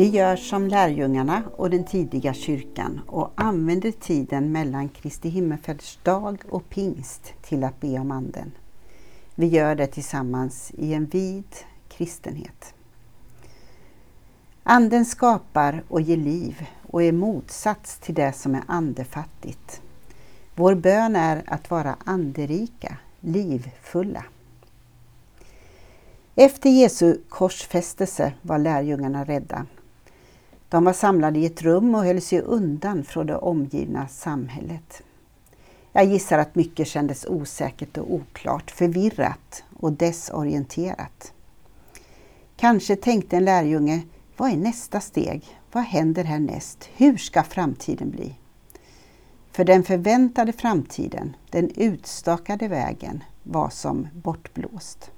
Vi gör som lärjungarna och den tidiga kyrkan och använder tiden mellan Kristi himmelsfärdsdag och pingst till att be om Anden. Vi gör det tillsammans i en vid kristenhet. Anden skapar och ger liv och är motsats till det som är andefattigt. Vår bön är att vara anderika, livfulla. Efter Jesu korsfästelse var lärjungarna rädda. De var samlade i ett rum och höll sig undan från det omgivna samhället. Jag gissar att mycket kändes osäkert och oklart, förvirrat och desorienterat. Kanske tänkte en lärjunge, vad är nästa steg? Vad händer härnäst? Hur ska framtiden bli? För den förväntade framtiden, den utstakade vägen, var som bortblåst.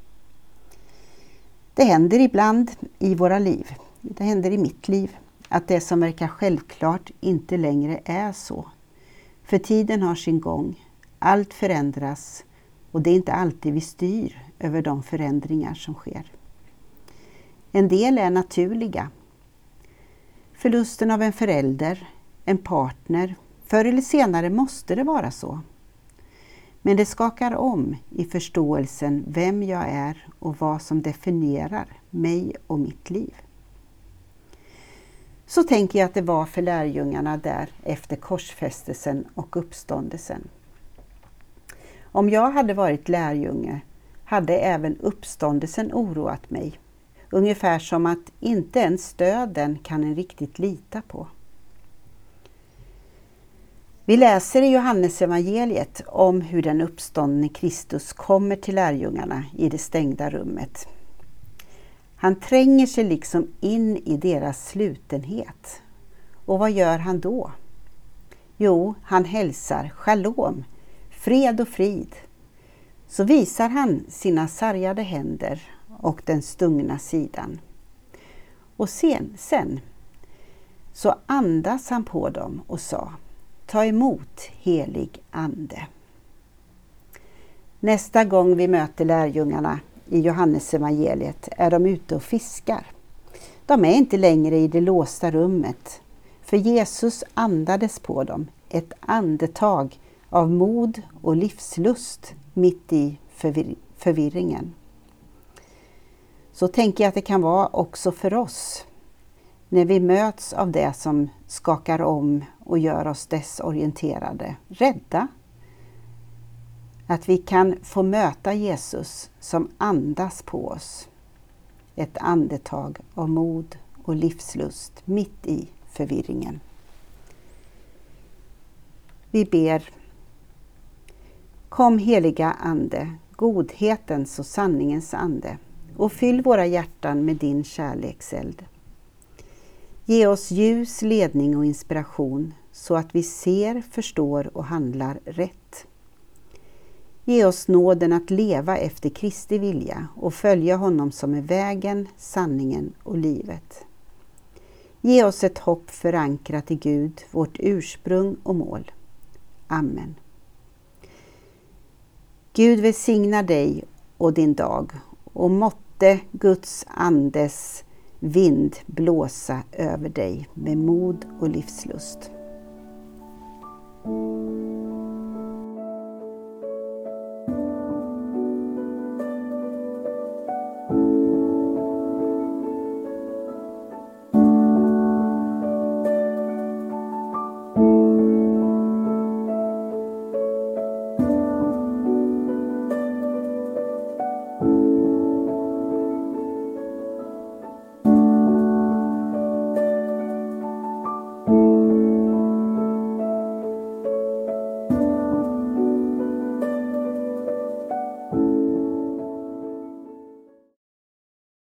Det händer ibland i våra liv, det händer i mitt liv, att det som verkar självklart inte längre är så. För tiden har sin gång, allt förändras och det är inte alltid vi styr över de förändringar som sker. En del är naturliga. Förlusten av en förälder, en partner, förr eller senare måste det vara så. Men det skakar om i förståelsen vem jag är och vad som definierar mig och mitt liv. Så tänker jag att det var för lärjungarna där efter korsfästelsen och uppståndelsen. Om jag hade varit lärjunge hade även uppståndelsen oroat mig. Ungefär som att inte ens döden kan en riktigt lita på. Vi läser i Johannes evangeliet om hur den uppståndne Kristus kommer till lärjungarna i det stängda rummet. Han tränger sig liksom in i deras slutenhet. Och vad gör han då? Jo, han hälsar shalom, fred och frid. Så visar han sina sargade händer och den stungna sidan. Och sen, sen så andas han på dem och sa Ta emot helig Ande. Nästa gång vi möter lärjungarna i Johannesevangeliet är de ute och fiskar. De är inte längre i det låsta rummet, för Jesus andades på dem ett andetag av mod och livslust mitt i förvir förvirringen. Så tänker jag att det kan vara också för oss när vi möts av det som skakar om och gör oss desorienterade, rädda. Att vi kan få möta Jesus som andas på oss. Ett andetag av mod och livslust mitt i förvirringen. Vi ber Kom heliga Ande, godhetens och sanningens ande och fyll våra hjärtan med din kärlekseld. Ge oss ljus, ledning och inspiration så att vi ser, förstår och handlar rätt. Ge oss nåden att leva efter Kristi vilja och följa honom som är vägen, sanningen och livet. Ge oss ett hopp förankrat i Gud, vårt ursprung och mål. Amen. Gud välsigna dig och din dag och måtte Guds andes vind blåsa över dig med mod och livslust.